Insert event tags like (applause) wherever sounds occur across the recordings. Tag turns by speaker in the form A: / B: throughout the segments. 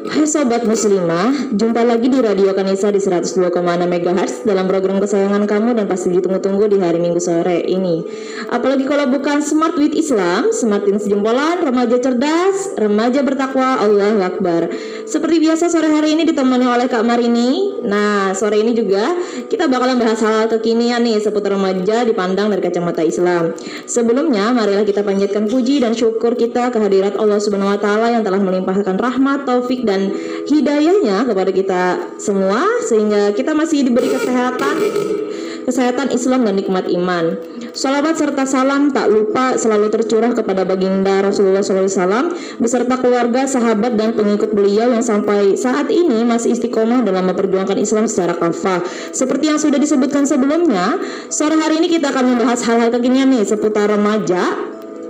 A: Hai Sobat Muslimah, jumpa lagi di Radio Kanisa di 102,6 MHz dalam program kesayangan kamu dan pasti ditunggu-tunggu di hari Minggu sore ini. Apalagi kalau bukan Smart with Islam, semakin sejempolan, remaja cerdas, remaja bertakwa, Allah Akbar. Seperti biasa sore hari ini ditemani oleh Kak Marini. Nah, sore ini juga kita bakalan bahas hal kekinian nih seputar remaja dipandang dari kacamata Islam. Sebelumnya, marilah kita panjatkan puji dan syukur kita kehadirat Allah Subhanahu wa taala yang telah melimpahkan rahmat, taufik dan hidayahnya kepada kita semua sehingga kita masih diberi kesehatan kesehatan Islam dan nikmat iman. Salawat serta salam tak lupa selalu tercurah kepada baginda Rasulullah SAW beserta keluarga, sahabat dan pengikut beliau yang sampai saat ini masih istiqomah dalam memperjuangkan Islam secara kafah. Seperti yang sudah disebutkan sebelumnya, sore hari ini kita akan membahas hal-hal kekinian nih seputar remaja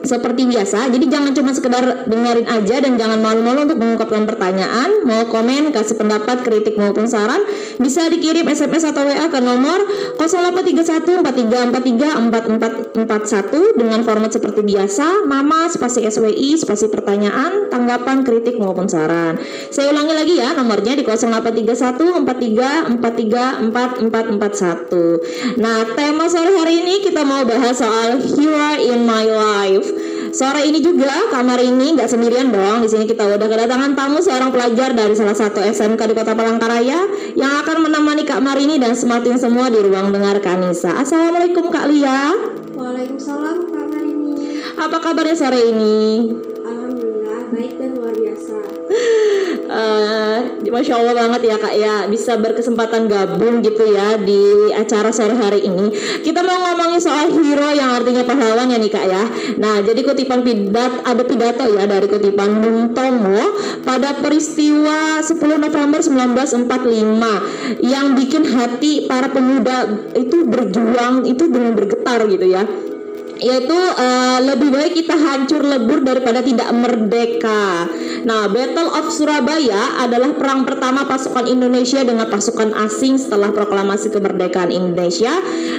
A: seperti biasa. Jadi jangan cuma sekedar dengerin aja dan jangan malu-malu untuk mengungkapkan pertanyaan, mau komen, kasih pendapat, kritik maupun saran, bisa dikirim SMS atau WA ke nomor 083143434441 dengan format seperti biasa, mama spasi SWI spasi pertanyaan, tanggapan, kritik maupun saran. Saya ulangi lagi ya nomornya di 083143434441. Nah, tema sore hari ini kita mau bahas soal Hero in My Life. Sore ini juga kamar ini nggak sendirian dong. Di sini kita udah kedatangan tamu seorang pelajar dari salah satu SMK di Kota Palangkaraya yang akan menemani Kak Marini dan semakin semua di ruang dengar Kanisa. Assalamualaikum Kak Lia.
B: Waalaikumsalam Kak Marini.
A: Apa kabarnya sore ini?
B: Baik dan luar biasa.
A: uh, masya Allah banget ya kak ya. Bisa berkesempatan gabung gitu ya di acara sore hari ini. Kita mau ngomongin soal hero yang artinya pahlawan ya nih kak ya. Nah jadi kutipan pidat ada pidato ya dari kutipan Bung pada peristiwa 10 November 1945 yang bikin hati para pemuda itu berjuang itu dengan bergetar gitu ya yaitu uh, lebih baik kita hancur lebur daripada tidak merdeka. Nah, Battle of Surabaya adalah perang pertama pasukan Indonesia dengan pasukan asing setelah proklamasi kemerdekaan Indonesia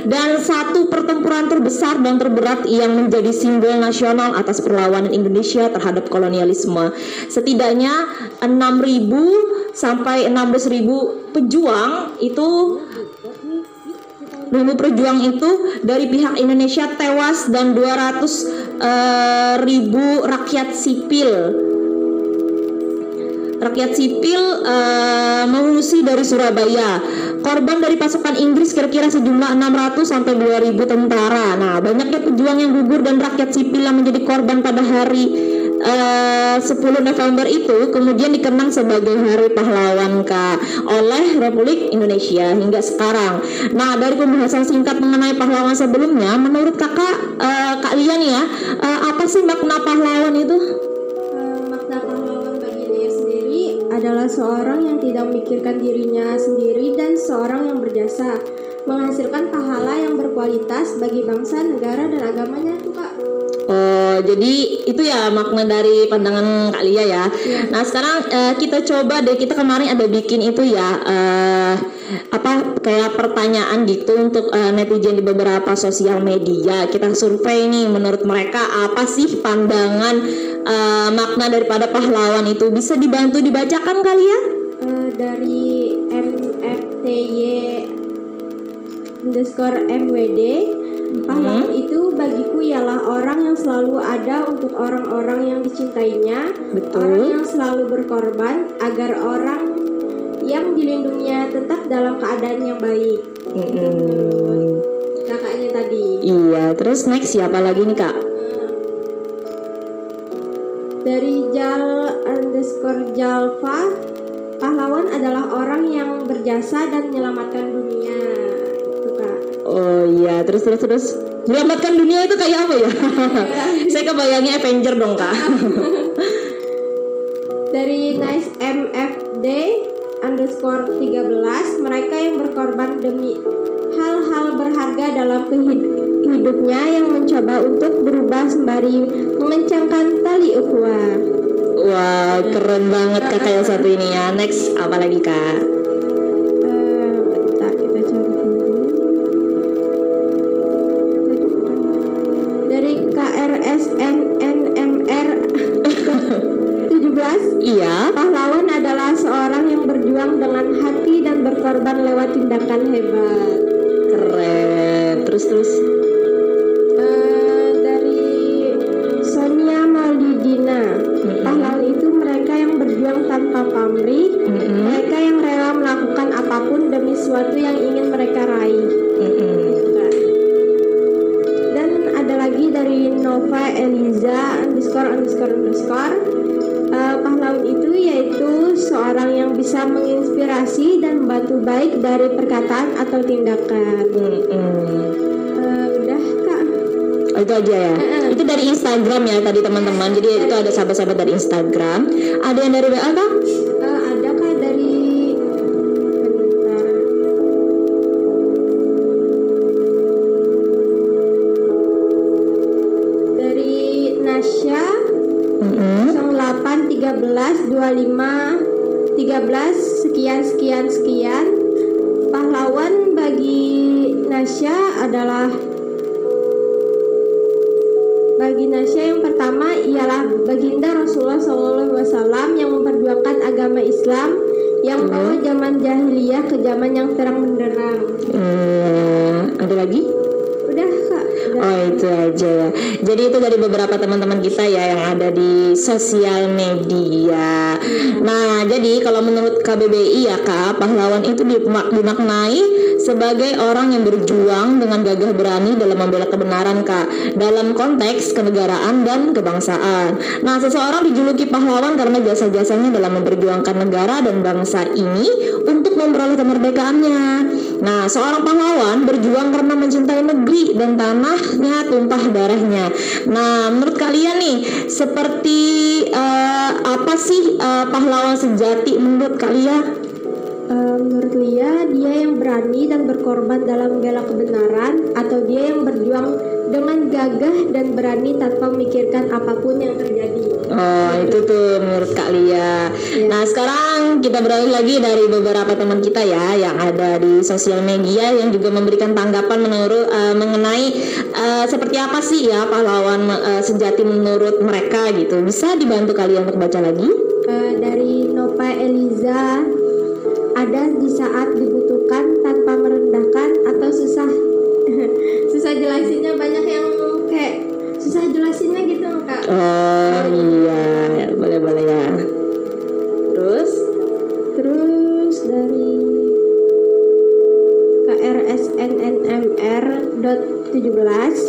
A: dan satu pertempuran terbesar dan terberat yang menjadi simbol nasional atas perlawanan Indonesia terhadap kolonialisme. Setidaknya 6.000 sampai 16.000 pejuang itu Ribu perjuang itu dari pihak Indonesia tewas dan 200 uh, eh, ribu rakyat sipil rakyat sipil uh, mengungsi dari Surabaya. Korban dari pasukan Inggris kira-kira sejumlah 600 sampai 2000 tentara. Nah, banyaknya pejuang yang gugur dan rakyat sipil yang menjadi korban pada hari uh, 10 November itu kemudian dikenang sebagai Hari Pahlawan Kak oleh Republik Indonesia hingga sekarang. Nah, dari pembahasan singkat mengenai pahlawan sebelumnya, menurut Kakak uh, Kak Lian ya, uh, apa sih makna pahlawan itu?
B: Makna pahlawan bagi dia sendiri adalah seorang yang tidak memikirkan dirinya sendiri dan seorang yang berjasa menghasilkan pahala yang berkualitas bagi bangsa, negara, dan agamanya tuh kak.
A: Oh, jadi itu ya makna dari pandangan Kak Lia ya. ya. Nah, sekarang uh, kita coba deh kita kemarin ada bikin itu ya uh, apa kayak pertanyaan gitu untuk uh, netizen di beberapa sosial media. Kita survei nih menurut mereka apa sih pandangan uh, makna daripada pahlawan itu bisa dibantu dibacakan kali ya?
B: Uh, dari MFTY underscore MWD Pahlawan hmm. itu bagiku ialah orang yang selalu ada untuk orang-orang yang dicintainya, Betul. orang yang selalu berkorban agar orang yang dilindunginya tetap dalam keadaan yang baik. Hmm. Kakaknya tadi.
A: Iya, terus next siapa lagi nih kak?
B: Dari Jal underscore Jalfa, pahlawan adalah orang yang berjasa dan menyelamatkan dunia.
A: Oh iya, terus terus terus menyelamatkan dunia itu kayak apa ya? (laughs) Saya kebayangnya Avenger dong kak. (laughs)
B: Dari Nice MFD underscore 13 mereka yang berkorban demi hal-hal berharga dalam hidupnya yang mencoba untuk berubah sembari mengencangkan tali ukhuwah.
A: Wah, keren banget kakak yang satu ini ya. Next, apa lagi kak?
B: Berkorban lewat tindakan hebat. Perkataan atau tindakan.
A: Mm-mm.
B: Eh, udah kak.
A: Oh, itu aja ya.
B: Mm-mm.
A: Itu dari Instagram ya tadi teman-teman. Jadi itu ada sahabat-sahabat dari Instagram. Ada yang dari WA kah?
B: Eh, ada kak dari bentar. Dari Nasya
A: Mm-mm.
B: 08 13 25 13 sekian sekian sekian Nasya adalah bagi Nasya yang pertama ialah baginda Rasulullah SAW yang memperjuangkan agama Islam yang membawa zaman jahiliyah ke zaman yang terang benderang.
A: Hmm, ada lagi? Oh itu aja ya. Jadi itu dari beberapa teman-teman kita ya yang ada di sosial media. Nah jadi kalau menurut KBBI ya kak, pahlawan itu dimak- dimaknai sebagai orang yang berjuang dengan gagah berani dalam membela kebenaran kak dalam konteks kenegaraan dan kebangsaan. Nah seseorang dijuluki pahlawan karena jasa-jasanya dalam memperjuangkan negara dan bangsa ini untuk memperoleh kemerdekaannya. Nah seorang pahlawan berjuang karena mencintai negeri dan tanahnya tumpah darahnya. Nah menurut kalian nih seperti eh, apa sih eh, pahlawan sejati menurut kalian?
B: Eh, menurut Lia, dia yang berani dan berkorban dalam membela kebenaran atau dia yang berjuang dengan gagah dan berani tanpa memikirkan apa pun yang terjadi.
A: Oh itu tuh menurut Kak Lia. Nah sekarang kita beralih lagi dari beberapa teman kita ya yang ada di sosial media yang juga memberikan tanggapan menurut eh, mengenai eh, seperti apa sih ya pahlawan eh, sejati menurut mereka gitu. Bisa dibantu kalian untuk baca lagi?
B: Eh, dari Nova Eliza, ada di saat dibutuhkan tanpa merendahkan atau susah (laughs) susah jelasinnya banyak yang kayak susah jelasinnya gitu kak.
A: Oh iya boleh boleh ya. Terus?
B: Terus dari KRSNNMR.17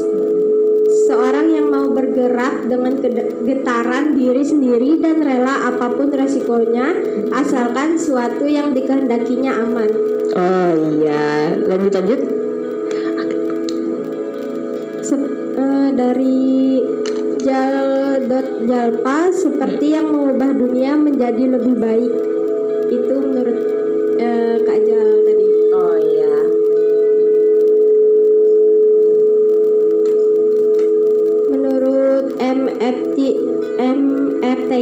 B: Seorang mau bergerak dengan getaran diri sendiri dan rela apa pun resikonya asalkan suatu yang dikehendakinya aman.
A: Oh iya lanjut lanjut.
B: Se- eh, dari Jal.jalpa seperti yang mengubah dunia menjadi lebih baik. MFTY.MWD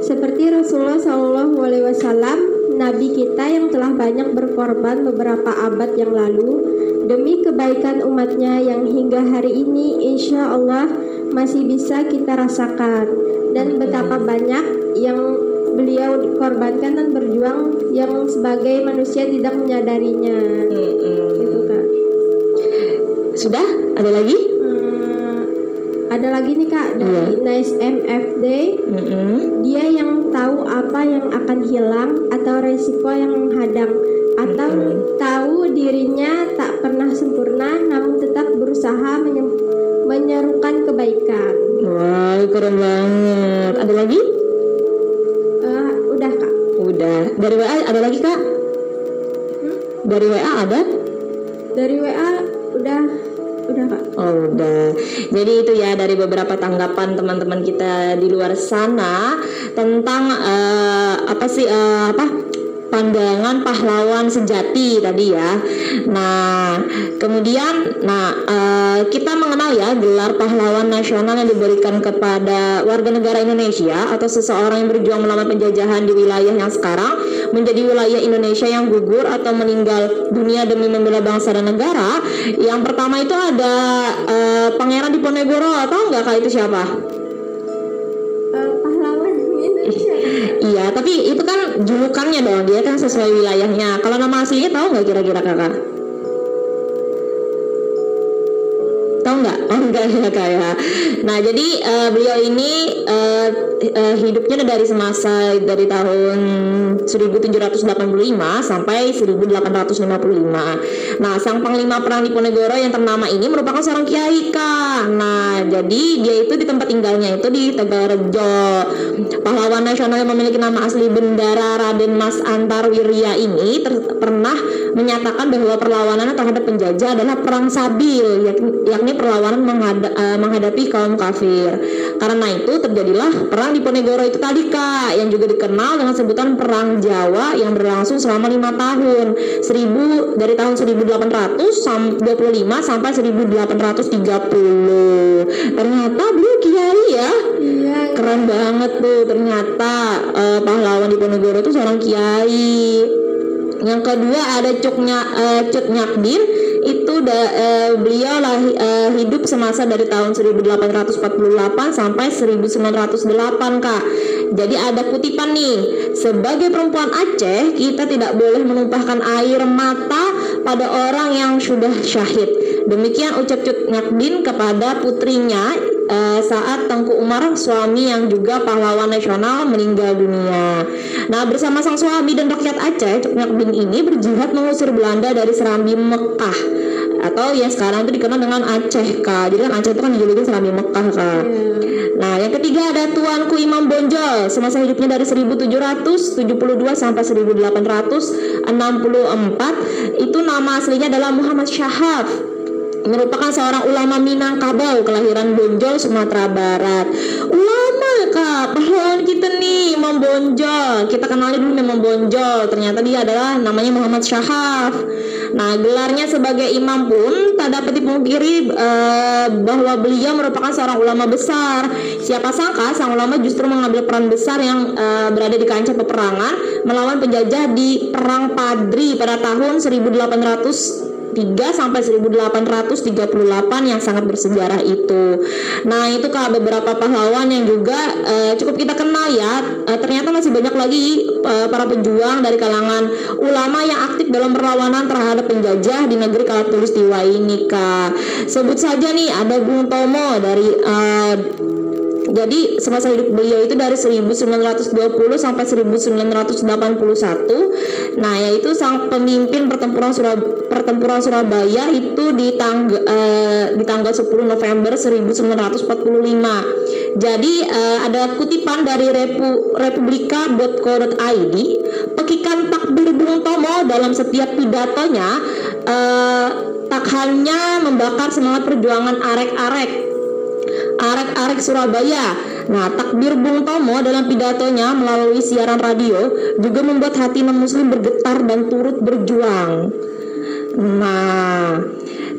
B: seperti Rasulullah Shallallahu Alaihi Wasallam Nabi kita yang telah banyak berkorban beberapa abad yang lalu demi kebaikan umatnya yang hingga hari ini insya Allah masih bisa kita rasakan dan betapa banyak yang beliau korbankan dan berjuang yang sebagai manusia tidak menyadarinya
A: Mm-mm.
B: gitu kak
A: Sudah? Ada lagi?
B: Hmm, ada lagi nih kak dari Nice MFD
A: Mm-mm.
B: dia yang tahu apa yang akan hilang atau resiko yang menghadang atau tahu dirinya tak pernah sempurna namun tetap berusaha menye- menyerukan kebaikan
A: Wow keren banget. Ada lagi?
B: Eh, udah kak
A: Udah. Dari WA ada lagi kak? Dari WA ada? Oh. Jadi itu ya dari beberapa tanggapan teman-teman kita di luar sana tentang eh, apa sih eh, apa pandangan pahlawan sejati tadi ya. Nah kemudian, nah eh, kita mengenal ya gelar pahlawan nasional yang diberikan kepada warga negara Indonesia atau seseorang yang berjuang melawan penjajahan di wilayah yang sekarang menjadi wilayah Indonesia yang gugur atau meninggal dunia demi membela bangsa dan negara. Yang pertama itu ada eh, Pangeran Diponegoro atau enggak kak itu siapa?
B: Eh, pahlawan
A: Iya, tapi itu kan julukannya dong, dia kan sesuai wilayahnya. Kalau nama aslinya tahu nggak kira-kira kakak? Tahu nggak? Oh enggak (laughs) ya kak ya. Nah jadi uh, beliau ini uh, uh, hidupnya dari semasa dari tahun 1785 sampai 1855. Nah sang panglima perang Diponegoro yang ternama ini merupakan seorang kiai kak. Nah jadi dia itu di tempat tinggalnya itu di Tegalrejo. Pahlawan nasional yang memiliki nama asli Bendara Raden Mas Antar Wirya ini pernah menyatakan bahwa perlawanan terhadap penjajah adalah perang sabil yakni yakni perlawanan menghada, uh, menghadapi kaum kafir. Karena itu terjadilah perang di Ponegoro itu tadi kak, yang juga dikenal dengan sebutan Perang Jawa yang berlangsung selama lima tahun, 1000 dari tahun 1825 sampai 1830. Ternyata beliau kiai ya. Iya. Keren banget tuh ternyata uh, pahlawan di Ponegoro itu seorang kiai. Yang kedua ada Cuknya uh, Cut Nyakdin da, uh, beliau lah uh, hidup semasa dari tahun 1848 sampai 1908 kak. Jadi ada kutipan nih, sebagai perempuan Aceh kita tidak boleh menumpahkan air mata pada orang yang sudah syahid. Demikian ucap Cut Nyakdin kepada putrinya uh, saat Tengku Umar suami yang juga pahlawan nasional meninggal dunia. Nah bersama sang suami dan rakyat Aceh Cut Nyakdin ini berjihad mengusir Belanda dari Serambi Mekah atau yang sekarang itu dikenal dengan Aceh kak. Jadi kan Aceh itu kan dijulukin Serambi Mekah kak. Hmm. Nah yang ketiga ada Tuanku Imam Bonjol. Semasa hidupnya dari 1772 sampai 1864 itu nama aslinya adalah Muhammad Syahab merupakan seorang ulama Minangkabau kelahiran Bonjol Sumatera Barat. Ulama kak. Pahlawan kita nih Imam Bonjol. Kita kenali dulu Imam Bonjol. Ternyata dia adalah namanya Muhammad Syahaf nah gelarnya sebagai imam pun tak dapat dipungkiri uh, bahwa beliau merupakan seorang ulama besar. Siapa sangka sang ulama justru mengambil peran besar yang uh, berada di kancah peperangan melawan penjajah di Perang Padri pada tahun 1800 3 sampai 1838 yang sangat bersejarah itu. Nah, itu Kak beberapa pahlawan yang juga uh, cukup kita kenal ya. Uh, ternyata masih banyak lagi uh, para pejuang dari kalangan ulama yang aktif dalam perlawanan terhadap penjajah di negeri Kalatulistiwa ini Kak. Sebut saja nih ada Bung Tomo dari uh, jadi semasa hidup beliau itu dari 1920 sampai 1981. Nah, yaitu sang pemimpin pertempuran Surab pertempuran Surabaya itu di tangga uh, di tanggal 10 November 1945. Jadi uh, ada kutipan dari repu, republika.co.id, pekikan takbir Bung Tomo dalam setiap pidatonya uh, tak hanya membakar semangat perjuangan arek-arek arek-arek Surabaya. Nah, takbir Bung Tomo dalam pidatonya melalui siaran radio juga membuat hati non muslim bergetar dan turut berjuang. Nah,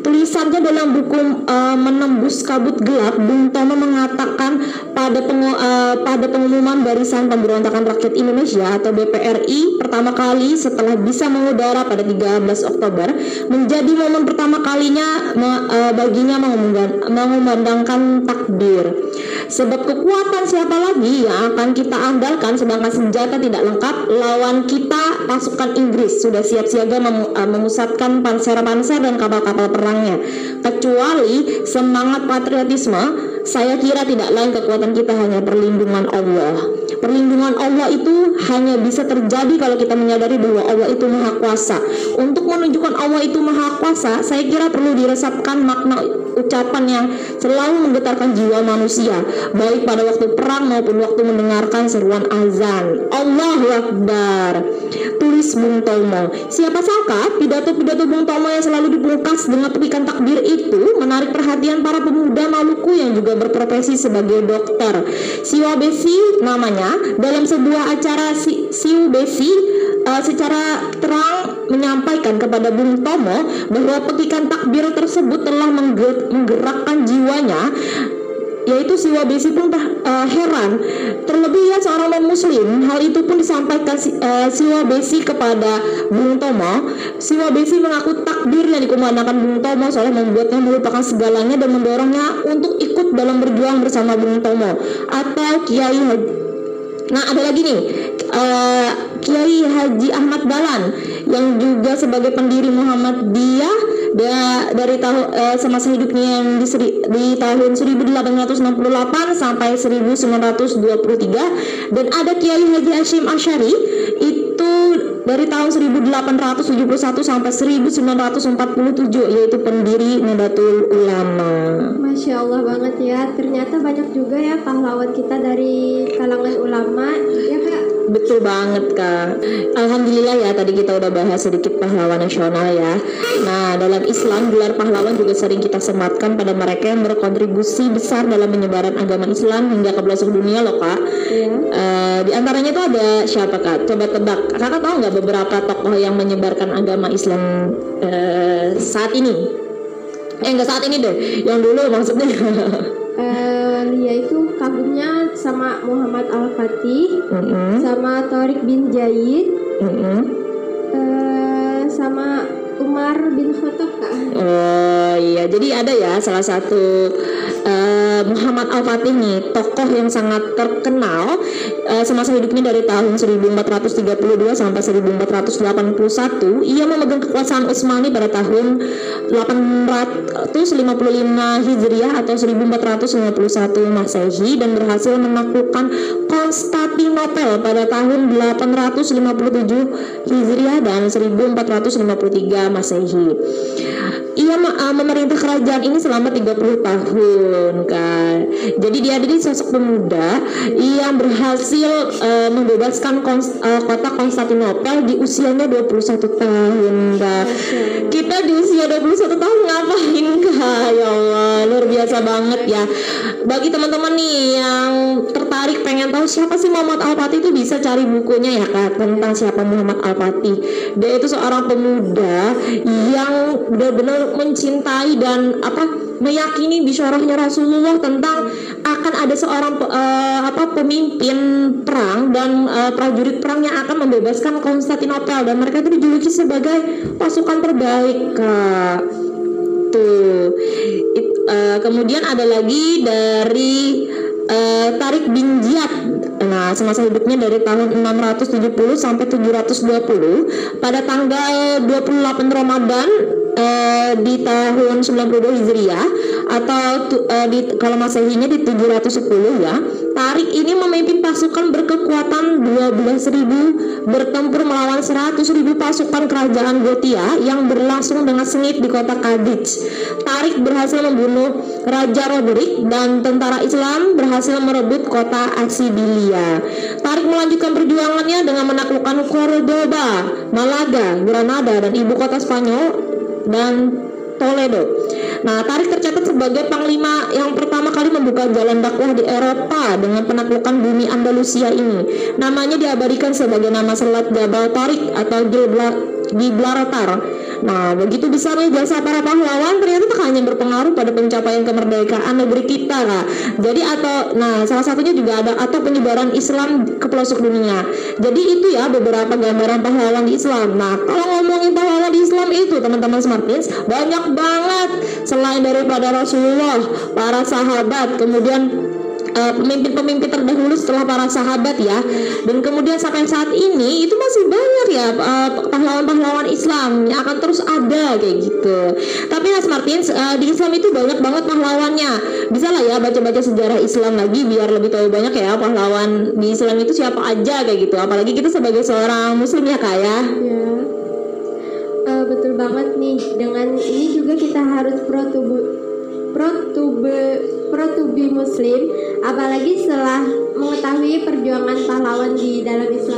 A: tulisannya dalam buku uh, menembus kabut gelap Bung Tomo mengatakan pada pengu, uh, pada pengumuman barisan pemberontakan rakyat Indonesia atau BPRI pertama kali setelah bisa mengudara pada 13 Oktober menjadi momen pertama kalinya uh, baginya mengumandangkan takbir sebab kekuatan siapa lagi yang akan kita andalkan sedangkan senjata tidak lengkap lawan kita pasukan Inggris sudah siap siaga mem, uh, memusatkan panser-panser dan kapal-kapal perang orangnya. Kecuali semangat patriotisme, saya kira tidak lain kekuatan kita hanya perlindungan Allah. Perlindungan Allah itu hanya bisa terjadi kalau kita menyadari bahwa Allah itu maha kuasa. Untuk menunjukkan Allah itu maha kuasa, saya kira perlu diresapkan makna ucapan yang selalu menggetarkan jiwa manusia, baik pada waktu perang maupun waktu mendengarkan seruan azan. Allahu Akbar. Tulis Bung Tomo. Siapa sangka pidato-pidato Bung Tomo yang selalu dipungkas dengan petikan takbir itu menarik perhatian para pemuda Maluku yang juga berprofesi sebagai dokter. Siwa Besi namanya dalam sebuah acara si, Siu Besi uh, secara terang menyampaikan kepada Bung Tomo bahwa petikan takbir tersebut telah menggerakkan jiwanya yaitu Siwa Besi pun uh, heran. Terlebih ya seorang non muslim hal itu pun disampaikan uh, Siwa Besi kepada Bung Tomo. Siwa Besi mengaku takbir yang dikumandangkan Bung Tomo soalnya membuatnya melupakan segalanya dan mendorongnya untuk ikut dalam berjuang bersama Bung Tomo atau Kiai Nah ada lagi nih uh, Kiai Haji Ahmad Dahlan yang juga sebagai pendiri Muhammadiyah da, dari tahun uh, semasa hidupnya yang di, seri, di tahun 1868 sampai 1923 dan ada Kiai Haji Hashim Asyari itu dari tahun 1871 sampai 1947 yaitu pendiri Nahdlatul Ulama.
B: Masya Allah banget ya. Ternyata banyak juga ya pahlawan kita dari kalangan ulama, ya kak.
A: Betul banget kak. Alhamdulillah ya tadi kita udah bahas sedikit pahlawan nasional ya. Nah dalam Islam gelar pahlawan juga sering kita sematkan pada mereka yang berkontribusi besar dalam penyebaran agama Islam hingga ke pelosok dunia loh kak. Iya. Uh, di antaranya itu ada siapa kak? Coba tebak. Kakak tahu nggak beberapa tokoh yang menyebarkan agama Islam uh, saat ini? Eh enggak saat ini deh, yang dulu maksudnya. (laughs)
B: uh, yaitu kagumnya sama Muhammad Al Fatih, mm -hmm. sama Torik bin Zaid, mm -hmm. uh, sama Umar bin Khattab kak.
A: Oh iya, jadi ada ya salah satu uh, Muhammad Al Fatih nih tokoh yang sangat terkenal uh, semasa hidupnya dari tahun 1432 sampai 1481. Ia memegang kekuasaan Utsmani pada tahun 855 Hijriah atau 1451 Masehi dan berhasil menaklukkan Konstantinopel pada tahun 857 Hijriah dan 1453 Masehi. Ia uh, memerintah kerajaan ini selama 30 tahun kan. Jadi dia jadi sosok pemuda yang berhasil uh, membebaskan konst, uh, kota Konstantinopel di usianya 21 tahun kan. Kita di usia 21 tahun ngapain kak? Ya Allah, luar biasa banget ya. Bagi teman-teman nih yang tertarik pengen tahu siapa sih Muhammad Al-Fatih itu bisa cari bukunya ya kak tentang siapa Muhammad Al-Fatih. Dia itu seorang pemuda yang benar-benar mencintai dan apa meyakini bisyarahnya Rasulullah tentang akan ada seorang uh, apa pemimpin perang dan uh, prajurit perang yang akan membebaskan Konstantinopel. Dan mereka itu dijuluki sebagai pasukan terbaik kak. Tuh. It, uh, kemudian ada lagi dari uh, Tarik bin Ziyad. Nah, semasa hidupnya dari tahun 670 sampai 720 pada tanggal 28 Ramadan uh, di tahun 92 Hijriah atau uh, di kalau Masehinya di 710 ya. Tarik ini memimpin pasukan berkekuatan 12.000 bertempur melawan 100.000 pasukan kerajaan Gotia yang berlangsung dengan sengit di kota Kadij. Tarik berhasil membunuh Raja Roderick dan tentara Islam berhasil merebut kota Aksibilia. Tarik melanjutkan perjuangannya dengan menaklukkan Cordoba, Malaga, Granada dan ibu kota Spanyol dan Toledo. Nah, Tarik tercatat sebagai panglima yang pertama kali membuka jalan dakwah di Eropa dengan penaklukan bumi Andalusia ini. Namanya diabadikan sebagai nama selat Jabal Tarik atau Gibraltar. Nah, begitu besarnya jasa para pahlawan ternyata tak hanya berpengaruh pada pencapaian kemerdekaan negeri kita, Kak. Jadi atau nah, salah satunya juga ada atau penyebaran Islam ke pelosok dunia. Jadi itu ya beberapa gambaran pahlawan di Islam. Nah, kalau ngomongin pahlawan di Islam itu, teman-teman Smartins, banyak banget selain daripada Rasulullah, para sahabat, kemudian pemimpin-pemimpin uh, terdahulu setelah para sahabat ya. Dan kemudian sampai saat ini itu masih banyak ya uh, pahlawan-pahlawan Islam yang akan terus ada kayak gitu. Tapi Mas Martin uh, di Islam itu banyak banget pahlawannya. Bisa lah ya baca-baca sejarah Islam lagi biar lebih tahu banyak ya pahlawan di Islam itu siapa aja kayak gitu. Apalagi kita sebagai seorang muslim ya kak ya,
B: ya. Uh, betul banget nih. Dengan ini juga kita harus pro tubuh pro tubuh pro to be muslim apalagi setelah mengetahui perjuangan pahlawan di dalam Islam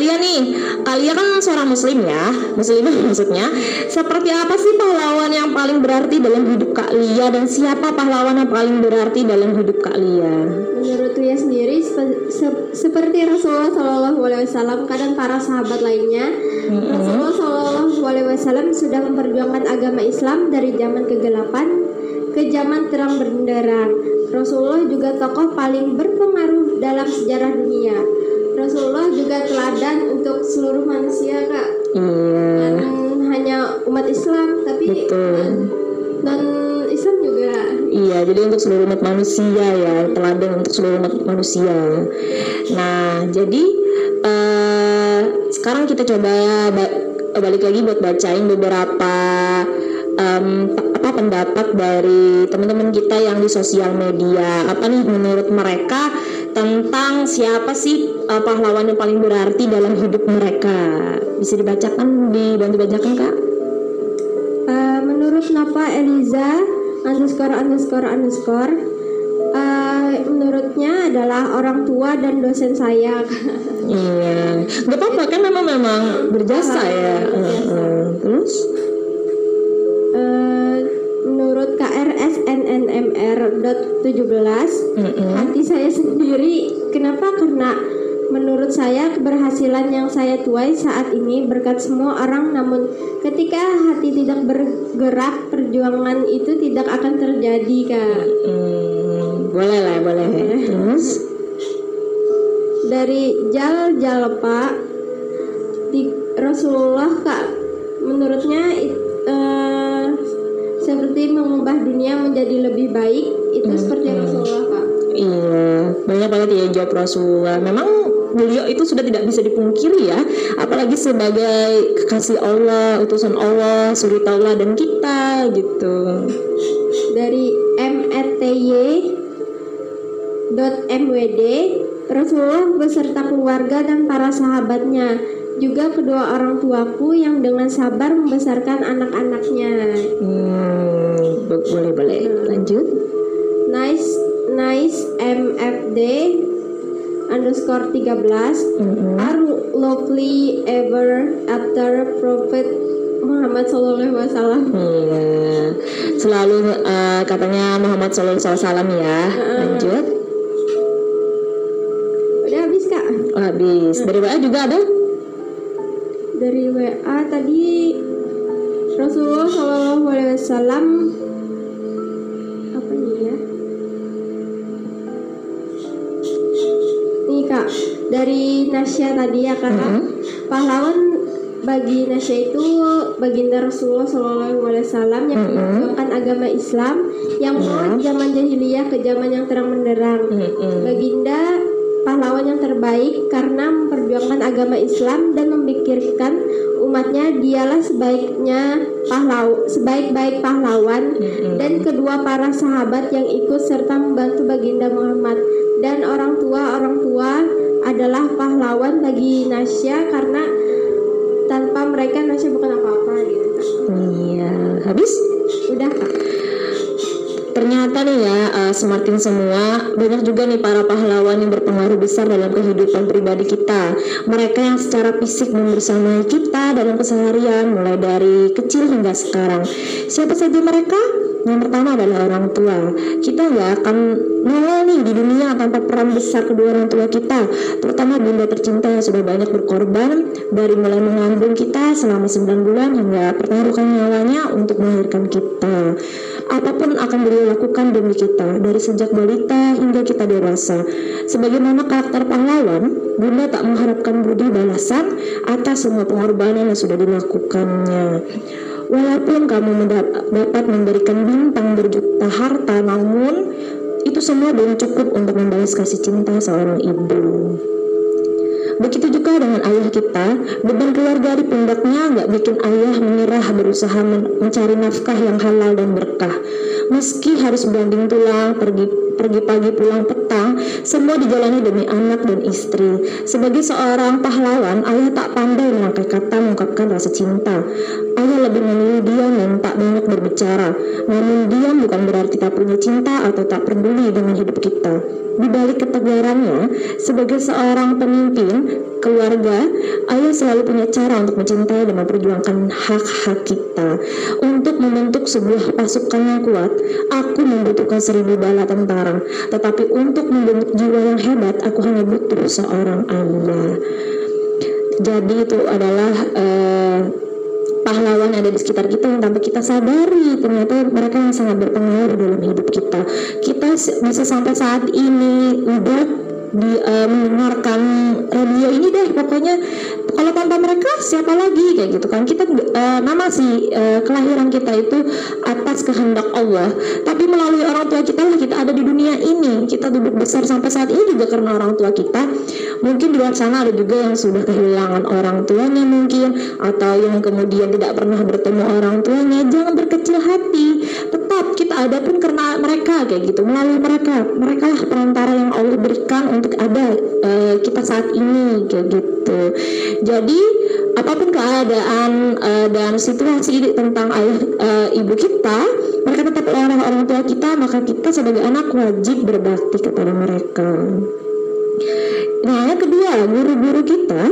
A: kalian nih, kalian kan seorang muslim ya, muslim (laughs) maksudnya. Seperti apa sih pahlawan yang paling berarti dalam hidup Kak Lia dan siapa pahlawan yang paling berarti dalam hidup Kak Lia?
B: Menurut Lia sendiri se seperti Rasulullah Shallallahu Alaihi Wasallam kadang para sahabat lainnya, mm -hmm. Rasulullah Shallallahu Alaihi Wasallam sudah memperjuangkan agama Islam dari zaman kegelapan ke zaman terang benderang. Rasulullah juga tokoh paling berpengaruh dalam sejarah dunia. Rasulullah juga teladan untuk seluruh manusia, Kak. Iya. hanya umat Islam, tapi non Islam juga
A: Iya, jadi untuk seluruh umat manusia ya, teladan untuk seluruh umat manusia. Nah, jadi uh, sekarang kita coba ba- balik lagi buat bacain beberapa um, apa pendapat dari teman-teman kita yang di sosial media. Apa nih menurut mereka tentang siapa sih uh, pahlawan yang paling berarti dalam hidup mereka? Bisa dibacakan, dibantu bacakan kak?
B: Uh, menurut Napa Eliza underscore underscore underscore uh, menurutnya adalah orang tua dan dosen saya. (laughs)
A: iya, nggak apa-apa kan memang memang berjasa ya. Berjasa. Uh, terus?
B: Uh, menurut KRSNNMR.17 mm -hmm. hati saya sendiri kenapa karena menurut saya keberhasilan yang saya tuai saat ini berkat semua orang. Namun ketika hati tidak bergerak perjuangan itu tidak akan terjadi kak.
A: Hmm, boleh lah boleh. Terus?
B: Dari Jal Jalpa di Rasulullah kak menurutnya uh, seperti mengubah dunia menjadi lebih baik itu hmm, seperti Rasulullah kak
A: Iya, banyak banget ya jawab Rasulullah. Memang beliau itu sudah tidak bisa dipungkiri ya, apalagi sebagai kekasih Allah, utusan Allah, suri Allah dan kita gitu.
B: Dari METY .mwd Rasulullah beserta keluarga dan para sahabatnya juga kedua orang tuaku yang dengan sabar membesarkan anak-anaknya.
A: Hmm, boleh boleh. Lanjut.
B: Nice nice MFD underscore 13 mm-hmm. are lovely ever after Prophet Muhammad Sallallahu Alaihi Wasallam.
A: Iya, selalu uh, katanya Muhammad Sallallahu Alaihi Wasallam ya. Uh, Lanjut.
B: Udah habis kak?
A: Oh, habis. Dari WA juga ada?
B: Dari WA tadi Rasulullah Sallallahu Alaihi Wasallam kak, dari Nasya tadi ya kak, mm-hmm. pahlawan bagi Nasya itu baginda Rasulullah Shallallahu Alaihi Wasallam yang mm-hmm. memperjuangkan agama Islam yang yeah. zaman jahiliyah ke zaman yang terang benderang. Mm-hmm. Baginda pahlawan yang terbaik karena memperjuangkan agama Islam dan memikirkan umatnya dialah sebaiknya pahlaw sebaik-baik pahlawan mm-hmm. dan kedua para sahabat yang ikut serta membantu baginda Muhammad dan orang tua orang tua adalah pahlawan bagi Nasya karena tanpa mereka Nasya bukan apa-apa gitu.
A: Iya, habis?
B: Udah kak
A: ternyata nih ya uh, semakin semua banyak juga nih para pahlawan yang berpengaruh besar dalam kehidupan pribadi kita mereka yang secara fisik membersamai kita dalam keseharian mulai dari kecil hingga sekarang siapa saja mereka yang pertama adalah orang tua. Kita nggak akan nongol nih di dunia tanpa peran besar kedua orang tua kita, terutama bunda tercinta yang sudah banyak berkorban dari mulai mengandung kita selama 9 bulan hingga pertaruhkan nyawanya untuk melahirkan kita. Apa pun akan beliau lakukan demi kita dari sejak balita hingga kita dewasa. Sebagaimana karakter pahlawan, Bunda tak mengharapkan budi balasan atas semua pengorbanan yang sudah dilakukannya. Walaupun kamu dapat memberikan bintang berjuta harta, namun itu semua belum cukup untuk membalas kasih cinta seorang ibu. Begitu juga dengan ayah kita, beban keluarga di pundaknya nggak bikin ayah menyerah berusaha mencari nafkah yang halal dan berkah. Meski harus banding tulang, pergi pergi pagi pulang petang, semua dijalani demi anak dan istri. Sebagai seorang pahlawan, ayah tak pandai merangkai kata mengungkapkan rasa cinta. Ayah lebih memilih diam dan tak banyak berbicara. Namun diam bukan berarti tak punya cinta atau tak peduli dengan hidup kita. Di balik ketegarannya, sebagai seorang pemimpin keluarga, ayah selalu punya cara untuk mencintai dan memperjuangkan hak-hak kita. Untuk membentuk sebuah pasukan yang kuat, aku membutuhkan seribu bala tentara. Tetapi untuk membentuk jiwa yang hebat, aku hanya butuh seorang ayah. Jadi itu adalah uh, pahlawan ada di sekitar kita yang tanpa kita sadari ternyata mereka yang sangat berpengaruh dalam hidup kita kita bisa sampai saat ini udah di mendengarkan radio ini deh pokoknya kalau tanpa mereka siapa lagi? Kayak gitu kan. Kita uh, nama si uh, kelahiran kita itu atas kehendak Allah. Tapi melalui orang tua kita lah kita ada di dunia ini. Kita duduk besar sampai saat ini juga karena orang tua kita. Mungkin di luar sana ada juga yang sudah kehilangan orang tuanya mungkin atau yang kemudian tidak pernah bertemu orang tuanya. Jangan berkecil hati. Tetap kita ada pun karena mereka kayak gitu. Melalui mereka. Mereka lah perantara yang Allah berikan untuk ada uh, kita saat ini kayak gitu. Jadi apa pun keadaan uh, dan situasi tentang ayah uh, ibu kita mereka tetap orang orang tua kita maka kita sebagai anak wajib berbakti kepada mereka Nah, yang kedua, guru-guru kita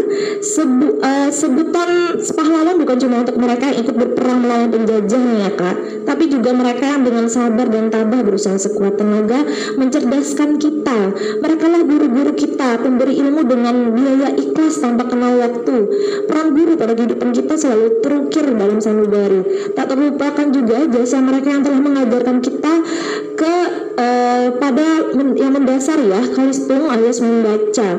A: sebu, uh, sebutan pahlawan bukan cuma untuk mereka yang ikut berperang melawan penjajah ya kak, tapi juga mereka yang dengan sabar dan tabah berusaha sekuat tenaga mencerdaskan kita. Mereka lah guru-guru kita, pemberi ilmu dengan biaya ikhlas tanpa kenal waktu. Peran guru pada kehidupan kita selalu terukir dalam sanubari. Tak terlupakan juga jasa mereka yang telah mengajarkan kita ke uh, pada men yang mendasar ya, kalistung alias membaca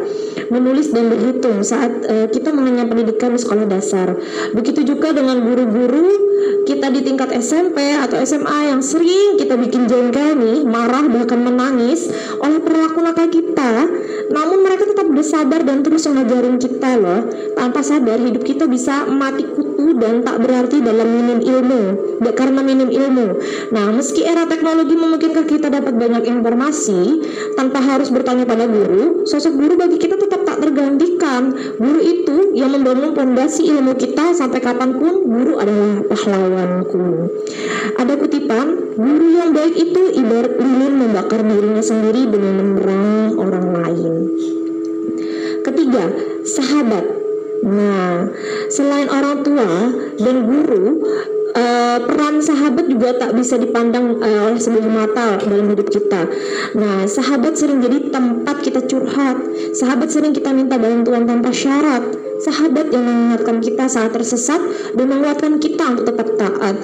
A: menulis dan berhitung saat uh, kita mengenyam pendidikan di sekolah dasar. Begitu juga dengan guru-guru kita di tingkat SMP atau SMA yang sering kita bikin jengkel nih, marah bahkan menangis oleh perilaku nakal kita. Namun mereka tetap bersabar dan terus mengajarin kita loh. Tanpa sadar hidup kita bisa mati kutu dan tak berarti dalam minim ilmu. Karena minim ilmu. Nah, meski era teknologi memungkinkan kita dapat banyak informasi tanpa harus bertanya pada guru, sosok guru bagi kita tetap tak tergantikan. Guru itu yang membangun fondasi ilmu kita sampai kapan pun guru adalah pahlawanku. Ada kutipan, guru yang baik itu ibarat lilin membakar dirinya sendiri dengan menerang orang lain. Ketiga, sahabat. Nah, selain orang tua dan guru, uh, peran sahabat juga tak bisa dipandang uh, oleh sebelah mata dalam hidup kita. Nah, sahabat sering jadi tempat kita curhat. Sahabat sering kita minta bantuan tanpa syarat. Sahabat yang mengingatkan kita saat tersesat dan menguatkan kita untuk tetap taat.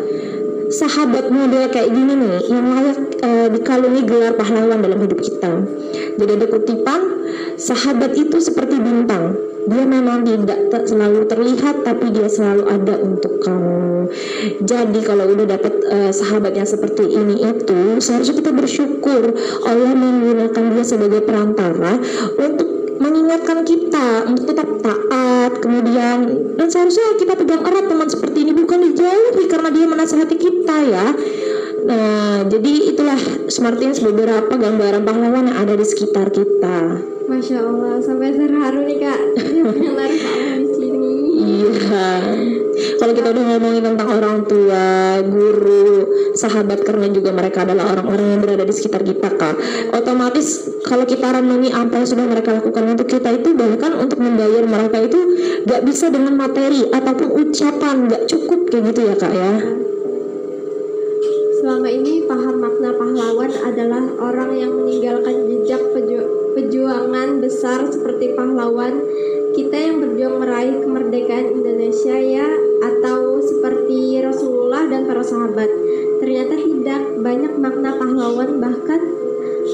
A: Sahabat model kayak gini nih yang layak uh, dikalungi gelar pahlawan dalam hidup kita. Jadi ada kutipan, sahabat itu seperti bintang dia memang tidak selalu terlihat tapi dia selalu ada untuk kamu jadi kalau udah dapat uh, sahabat yang seperti ini itu seharusnya kita bersyukur Allah menggunakan dia sebagai perantara untuk mengingatkan kita untuk tetap taat kemudian dan seharusnya kita pegang erat teman seperti ini bukan dijauhi karena dia menasihati kita ya Nah, jadi itulah Smartins beberapa gambaran pahlawan yang ada di sekitar kita.
B: Masya Allah, sampai terharu nih kak. (laughs) Yang naruh di sini.
A: Iya. Kalau kita udah ngomongin tentang orang tua, guru, sahabat karena juga mereka adalah orang-orang yang berada di sekitar kita kak. Otomatis kalau kita renungi apa yang sudah mereka lakukan untuk kita itu bahkan untuk membayar mereka itu gak bisa dengan materi ataupun ucapan gak cukup kayak gitu ya kak ya.
B: Selama ini paham makna pahlawan adalah orang yang meninggalkan jejak peju perjuangan besar seperti pahlawan kita yang berjuang meraih kemerdekaan Indonesia ya atau seperti Rasulullah dan para sahabat. Ternyata tidak banyak makna pahlawan bahkan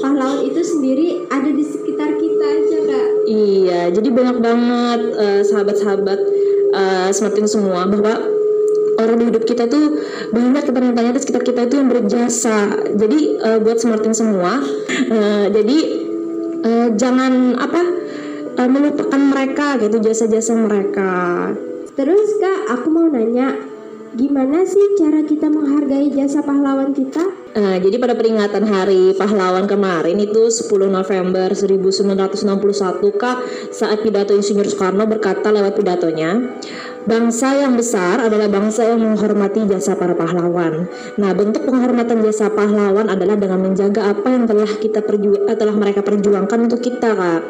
B: pahlawan itu sendiri ada di sekitar kita aja kak.
A: Iya, jadi banyak banget uh, sahabat-sahabat uh, semakin semua bahwa orang di hidup kita tuh banyak ternyata di sekitar kita itu yang berjasa jadi uh, buat smartin semua uh, jadi uh, jangan apa uh, melupakan mereka gitu jasa-jasa mereka
B: terus kak aku mau nanya gimana sih cara kita menghargai jasa pahlawan kita?
A: Nah, jadi pada peringatan Hari Pahlawan kemarin itu 10 November 1961 Kak saat pidato Insinyur Soekarno berkata lewat pidatonya Bangsa yang besar adalah bangsa yang menghormati jasa para pahlawan. Nah, bentuk penghormatan jasa pahlawan adalah dengan menjaga apa yang telah kita perju eh, telah mereka perjuangkan untuk kita, Kak.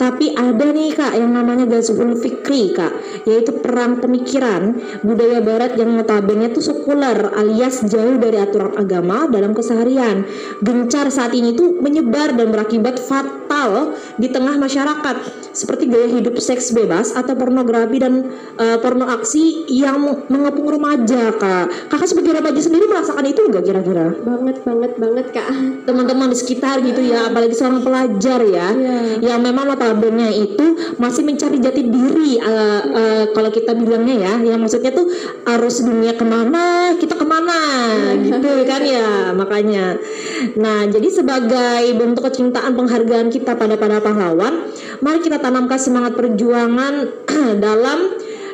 A: Tapi ada nih kak yang namanya Gazul Fikri kak, yaitu perang pemikiran budaya barat yang notabene itu sekuler alias jauh dari aturan agama dalam keseharian. Gencar saat ini tuh menyebar dan berakibat fatal hal di tengah masyarakat seperti gaya hidup seks bebas atau pornografi dan uh, porno aksi yang mengepung remaja kak. Kakak sebagai remaja sendiri merasakan itu enggak kira-kira?
B: Banget banget banget kak.
A: Teman-teman di sekitar gitu ya apalagi seorang pelajar ya yeah. yang memang notabene itu masih mencari jati diri uh, uh, kalau kita bilangnya ya yang maksudnya tuh arus dunia ke mana kita ke mana gitu kan ya makanya. Nah jadi sebagai bentuk kecintaan penghargaan kita pada para pahlawan mari kita tanamkan semangat perjuangan (clears throat) dalam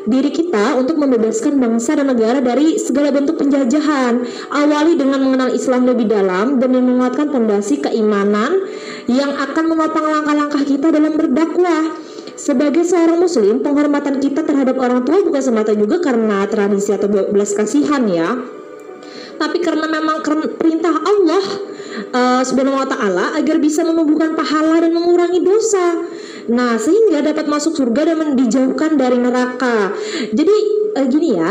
A: diri kita untuk membebaskan bangsa dan negara dari segala bentuk penjajahan. Awali dengan mengenal Islam lebih dalam dan menguatkan fondasi keimanan yang akan menopang langkah-langkah kita dalam berdakwah. Sebagai seorang muslim, penghormatan kita terhadap orang tua bukan semata juga karena tradisi atau belas kasihan ya, tapi karena memang perintah Allah uh, subhanahu wa taala agar bisa menumbuhkan pahala dan mengurangi dosa. Nah, sehingga dapat masuk surga dan dijauhkan dari neraka. Jadi uh, gini ya,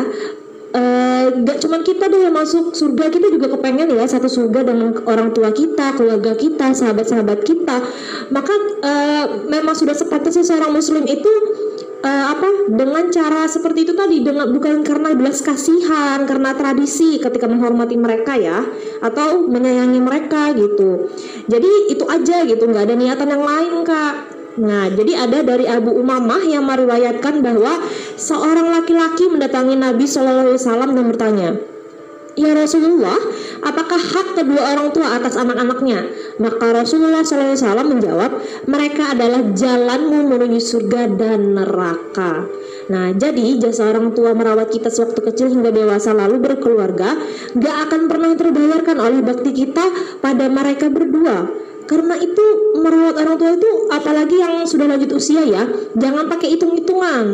A: Uh, gak cuman kita deh yang masuk surga kita juga kepengen ya satu surga dengan orang tua kita keluarga kita sahabat-sahabat kita maka uh, memang sudah sepatutnya seorang muslim itu uh, apa? Dengan cara seperti itu tadi dengan bukan karena belas kasihan karena tradisi ketika menghormati mereka ya atau menyayangi mereka gitu. Jadi itu aja gitu nggak ada niatan yang lain kak. Nah, jadi ada dari Abu Umamah yang meriwayatkan bahwa seorang laki-laki mendatangi Nabi Shallallahu Alaihi Wasallam dan bertanya, Ya Rasulullah, apakah hak kedua orang tua atas anak-anaknya? Maka Rasulullah SAW menjawab, mereka adalah jalanmu menuju surga dan neraka. Nah, jadi jasa orang tua merawat kita sewaktu kecil hingga dewasa lalu berkeluarga gak akan pernah terbayarkan oleh bakti kita pada mereka berdua karena itu merawat orang tua itu apalagi yang sudah lanjut usia ya jangan pakai hitung-hitungan.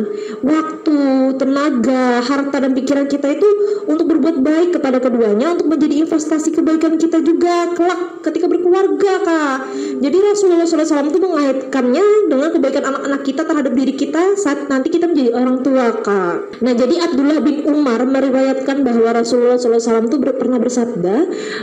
A: Waktu tenaga harta dan pikiran kita itu untuk berbuat baik kepada keduanya untuk menjadi investasi kebaikan kita juga kelak ketika berkeluarga kak. Jadi Rasulullah SAW itu mengaitkannya dengan kebaikan anak-anak kita terhadap diri kita saat nanti kita menjadi orang tua kak. Nah jadi Abdullah bin Umar meriwayatkan bahwa Rasulullah SAW itu pernah bersabda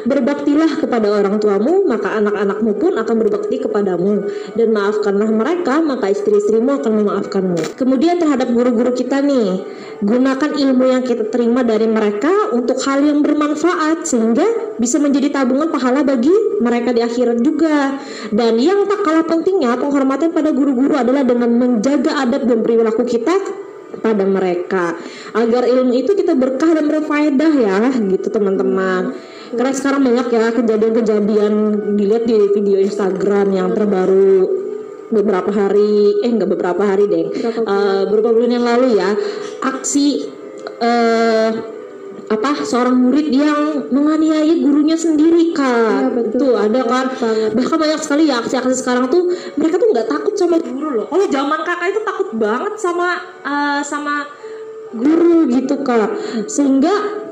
A: berbaktilah kepada orang tuamu maka anak-anakmu pun akan berbakti kepadamu dan maafkanlah mereka maka istri-istrimu akan memaafkanmu. Kemudian terhadap guru-guru kita nih, gunakan ilmu yang kita terima dari mereka untuk hal yang bermanfaat sehingga bisa menjadi tabungan pahala bagi mereka di akhirat juga. Dan yang tak kalah pentingnya penghormatan pada guru-guru adalah dengan menjaga adab dan perilaku kita pada mereka agar ilmu itu kita berkah dan berfaedah ya gitu teman-teman karena sekarang banyak ya kejadian-kejadian dilihat di video Instagram yang terbaru beberapa hari eh enggak beberapa hari deh. Uh, beberapa bulan yang lalu ya aksi uh, apa seorang murid yang menganiaya gurunya sendiri kan ya, betul. tuh ada kan? Banget. bahkan banyak sekali ya aksi-aksi sekarang tuh mereka tuh nggak takut sama guru loh. Oh zaman kakak itu takut banget sama uh, sama guru gitu kak. Sehingga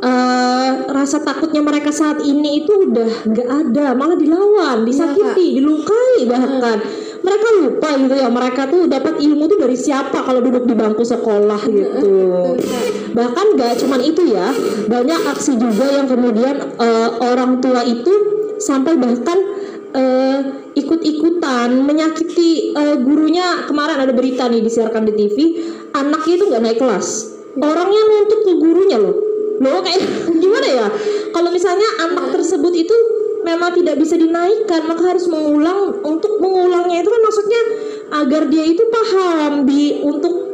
A: uh, rasa takutnya mereka saat ini itu udah nggak ada malah dilawan disakiti ya, dilukai bahkan. Hmm. mereka lupa gitu ya mereka tuh dapat ilmu tuh dari siapa kalau duduk di bangku sekolah gitu. bahkan gak cuman itu ya banyak aksi juga yang kemudian uh, orang tua itu sampai bahkan uh, ikut-ikutan menyakiti uh, gurunya. Kemarin ada berita nih disiarkan di TV anaknya itu nggak naik kelas. Orangnya nuntut ke gurunya loh loh kayak gimana ya? Kalau misalnya anak tersebut itu memang tidak bisa dinaikkan maka harus mengulang untuk mengulangnya itu kan maksudnya agar dia itu paham di untuk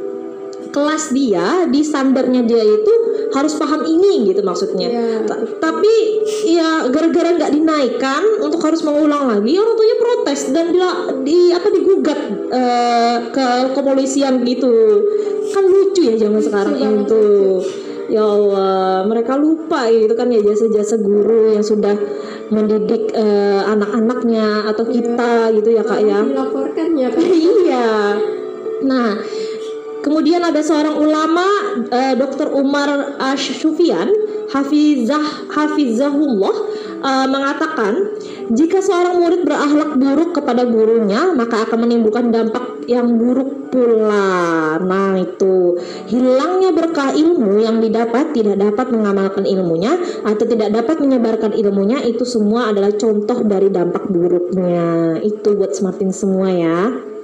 A: kelas dia di standarnya dia itu harus paham ini gitu maksudnya. Ya. tapi ya gara-gara nggak dinaikkan untuk harus mengulang lagi orang tuanya protes dan di, di apa digugat uh, ke kepolisian gitu. Kan lucu ya zaman sekarang itu ya Allah mereka lupa gitu kan ya jasa-jasa guru yang sudah mendidik uh, anak-anaknya atau kita gitu ya kak ya.
B: Dilaporkan ya kak.
A: Iya. Nah kemudian ada seorang ulama uh, Dr. Umar Asyufian Hafizah Hafizahullah uh, mengatakan jika seorang murid berakhlak buruk kepada gurunya maka akan menimbulkan dampak yang buruk pula. Nah, itu hilangnya berkah ilmu yang didapat tidak dapat mengamalkan ilmunya atau tidak dapat menyebarkan ilmunya itu semua adalah contoh dari dampak buruknya. Itu buat smartin semua ya.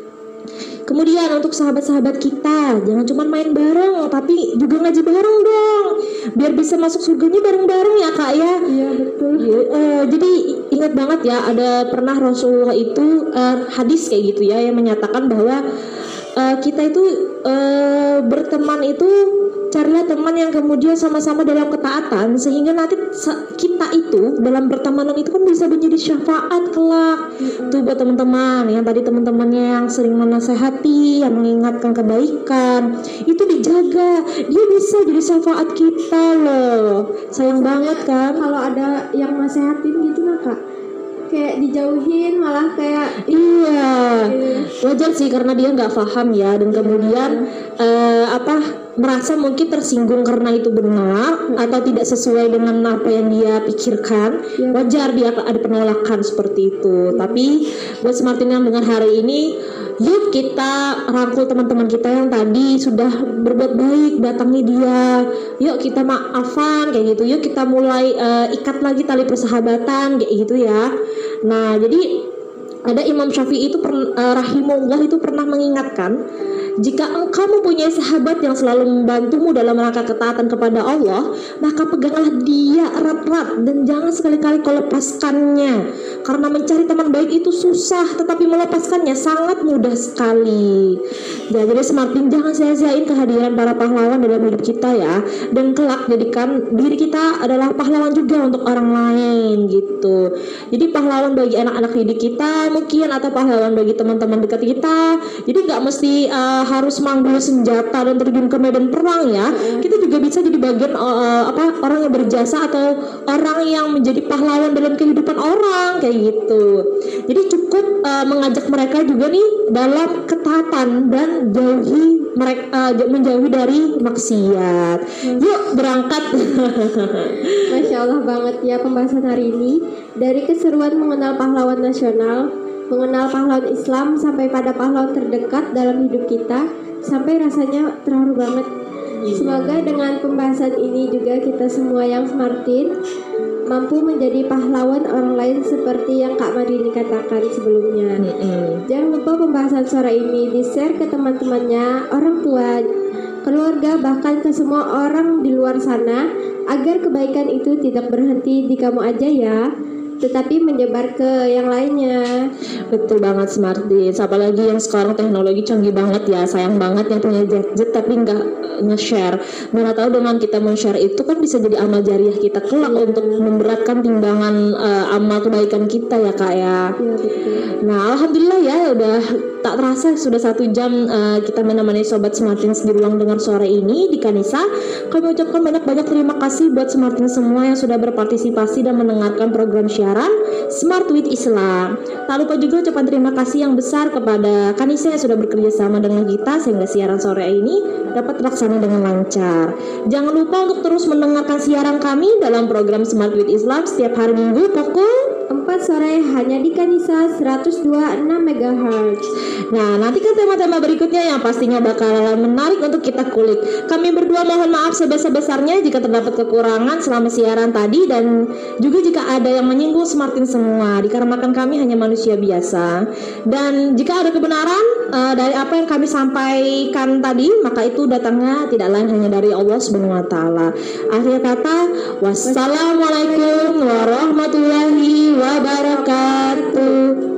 A: Kemudian untuk sahabat-sahabat kita, jangan cuma main bareng, tapi juga ngaji bareng dong, biar bisa masuk surganya bareng-bareng ya kak ya.
B: Iya betul.
A: Ya, eh, jadi ingat banget ya, ada pernah Rasulullah itu eh, hadis kayak gitu ya yang menyatakan bahwa eh, kita itu eh, berteman itu carilah teman yang kemudian sama-sama dalam ketaatan sehingga nanti kita itu dalam pertemanan itu kan bisa menjadi syafaat kelak. Tuh buat teman-teman yang tadi teman-temannya yang sering menasehati yang mengingatkan kebaikan itu dijaga. Dia bisa jadi syafaat kita loh. Sayang banget kan?
B: Kalau ada yang nasehatin gitu nah kak, kayak dijauhin malah kayak
A: Iya, wajar sih karena dia nggak paham ya. Dan kemudian eh, apa merasa mungkin tersinggung karena itu benar atau tidak sesuai dengan apa yang dia pikirkan. Wajar dia ada penolakan seperti itu. Tapi buat Smartin yang dengan hari ini, yuk kita rangkul teman-teman kita yang tadi sudah berbuat baik, datangi dia. Yuk kita maafan kayak gitu. Yuk kita mulai eh, ikat lagi tali persahabatan kayak gitu ya. Nah, jadi ada Imam Syafi'i itu per, eh, rahimahullah itu pernah mengingatkan jika engkau mempunyai sahabat yang selalu membantumu dalam rangka ketaatan kepada Allah, maka peganglah dia erat-erat dan jangan sekali-kali kau lepaskannya. Karena mencari teman baik itu susah, tetapi melepaskannya sangat mudah sekali. Ya, jadi semakin jangan sia-siain kehadiran para pahlawan dalam hidup kita ya, dan kelak jadikan diri kita adalah pahlawan juga untuk orang lain gitu. Jadi pahlawan bagi anak-anak didik kita mungkin atau pahlawan bagi teman-teman dekat kita. Jadi nggak mesti uh, harus manggul senjata dan terjun ke medan perang ya. Kita juga bisa jadi bagian uh, apa orang yang berjasa atau orang yang menjadi pahlawan dalam kehidupan orang kayak gitu. Jadi cukup uh, mengajak mereka juga nih dalam ketaatan dan jauhi mereka menjauhi dari maksiat. Yuk berangkat. (laughs)
B: Masya Allah banget ya pembahasan hari ini Dari keseruan mengenal pahlawan nasional Mengenal pahlawan Islam sampai pada pahlawan terdekat dalam hidup kita Sampai rasanya terharu banget. Semoga dengan pembahasan ini juga kita semua yang smartin Mampu menjadi pahlawan orang lain seperti yang Kak Madini katakan sebelumnya. Jangan lupa pembahasan sore ini di-share ke teman-temannya, orang tua, keluarga, bahkan ke semua orang di luar sana agar kebaikan itu tidak berhenti di kamu aja ya, tetapi menyebar ke yang lainnya.
A: Betul banget Smarties Apalagi yang sekarang teknologi canggih banget ya Sayang banget yang punya gadget tapi nggak eh, nge-share Mana tahu dengan kita men-share itu kan bisa jadi amal jariah kita kelak Untuk memberatkan timbangan eh, amal kebaikan kita ya kak ya
B: betul.
A: Nah alhamdulillah ya udah tak terasa sudah satu jam eh, kita menemani sobat Smartins di ruang dengar sore ini di Kanisa. Kami ucapkan banyak-banyak terima kasih buat Smartins semua yang sudah berpartisipasi dan mendengarkan program siaran Smart with Islam. Tak lupa juga ucapan terima kasih yang besar kepada Kanisa yang sudah bekerja sama dengan kita sehingga siaran sore ini dapat terlaksana dengan lancar. Jangan lupa untuk terus mendengarkan siaran kami dalam program Smart with Islam setiap hari Minggu pukul
B: 4 sore hanya di Kanisa 102.6 MHz.
A: Nah, nantikan tema-tema berikutnya yang pastinya bakalan menarik untuk kita kulik. Kami berdua mohon maaf sebesar-besarnya jika terdapat kekurangan selama siaran tadi dan juga jika ada yang menyinggung Smartin semua, dikarenakan kami hanya manusia biasa. Dan jika ada kebenaran eh, dari apa yang kami sampaikan tadi, maka itu datangnya tidak lain hanya dari Allah Subhanahu wa taala. Akhir kata, wassalamualaikum warahmatullahi wabarakatuh.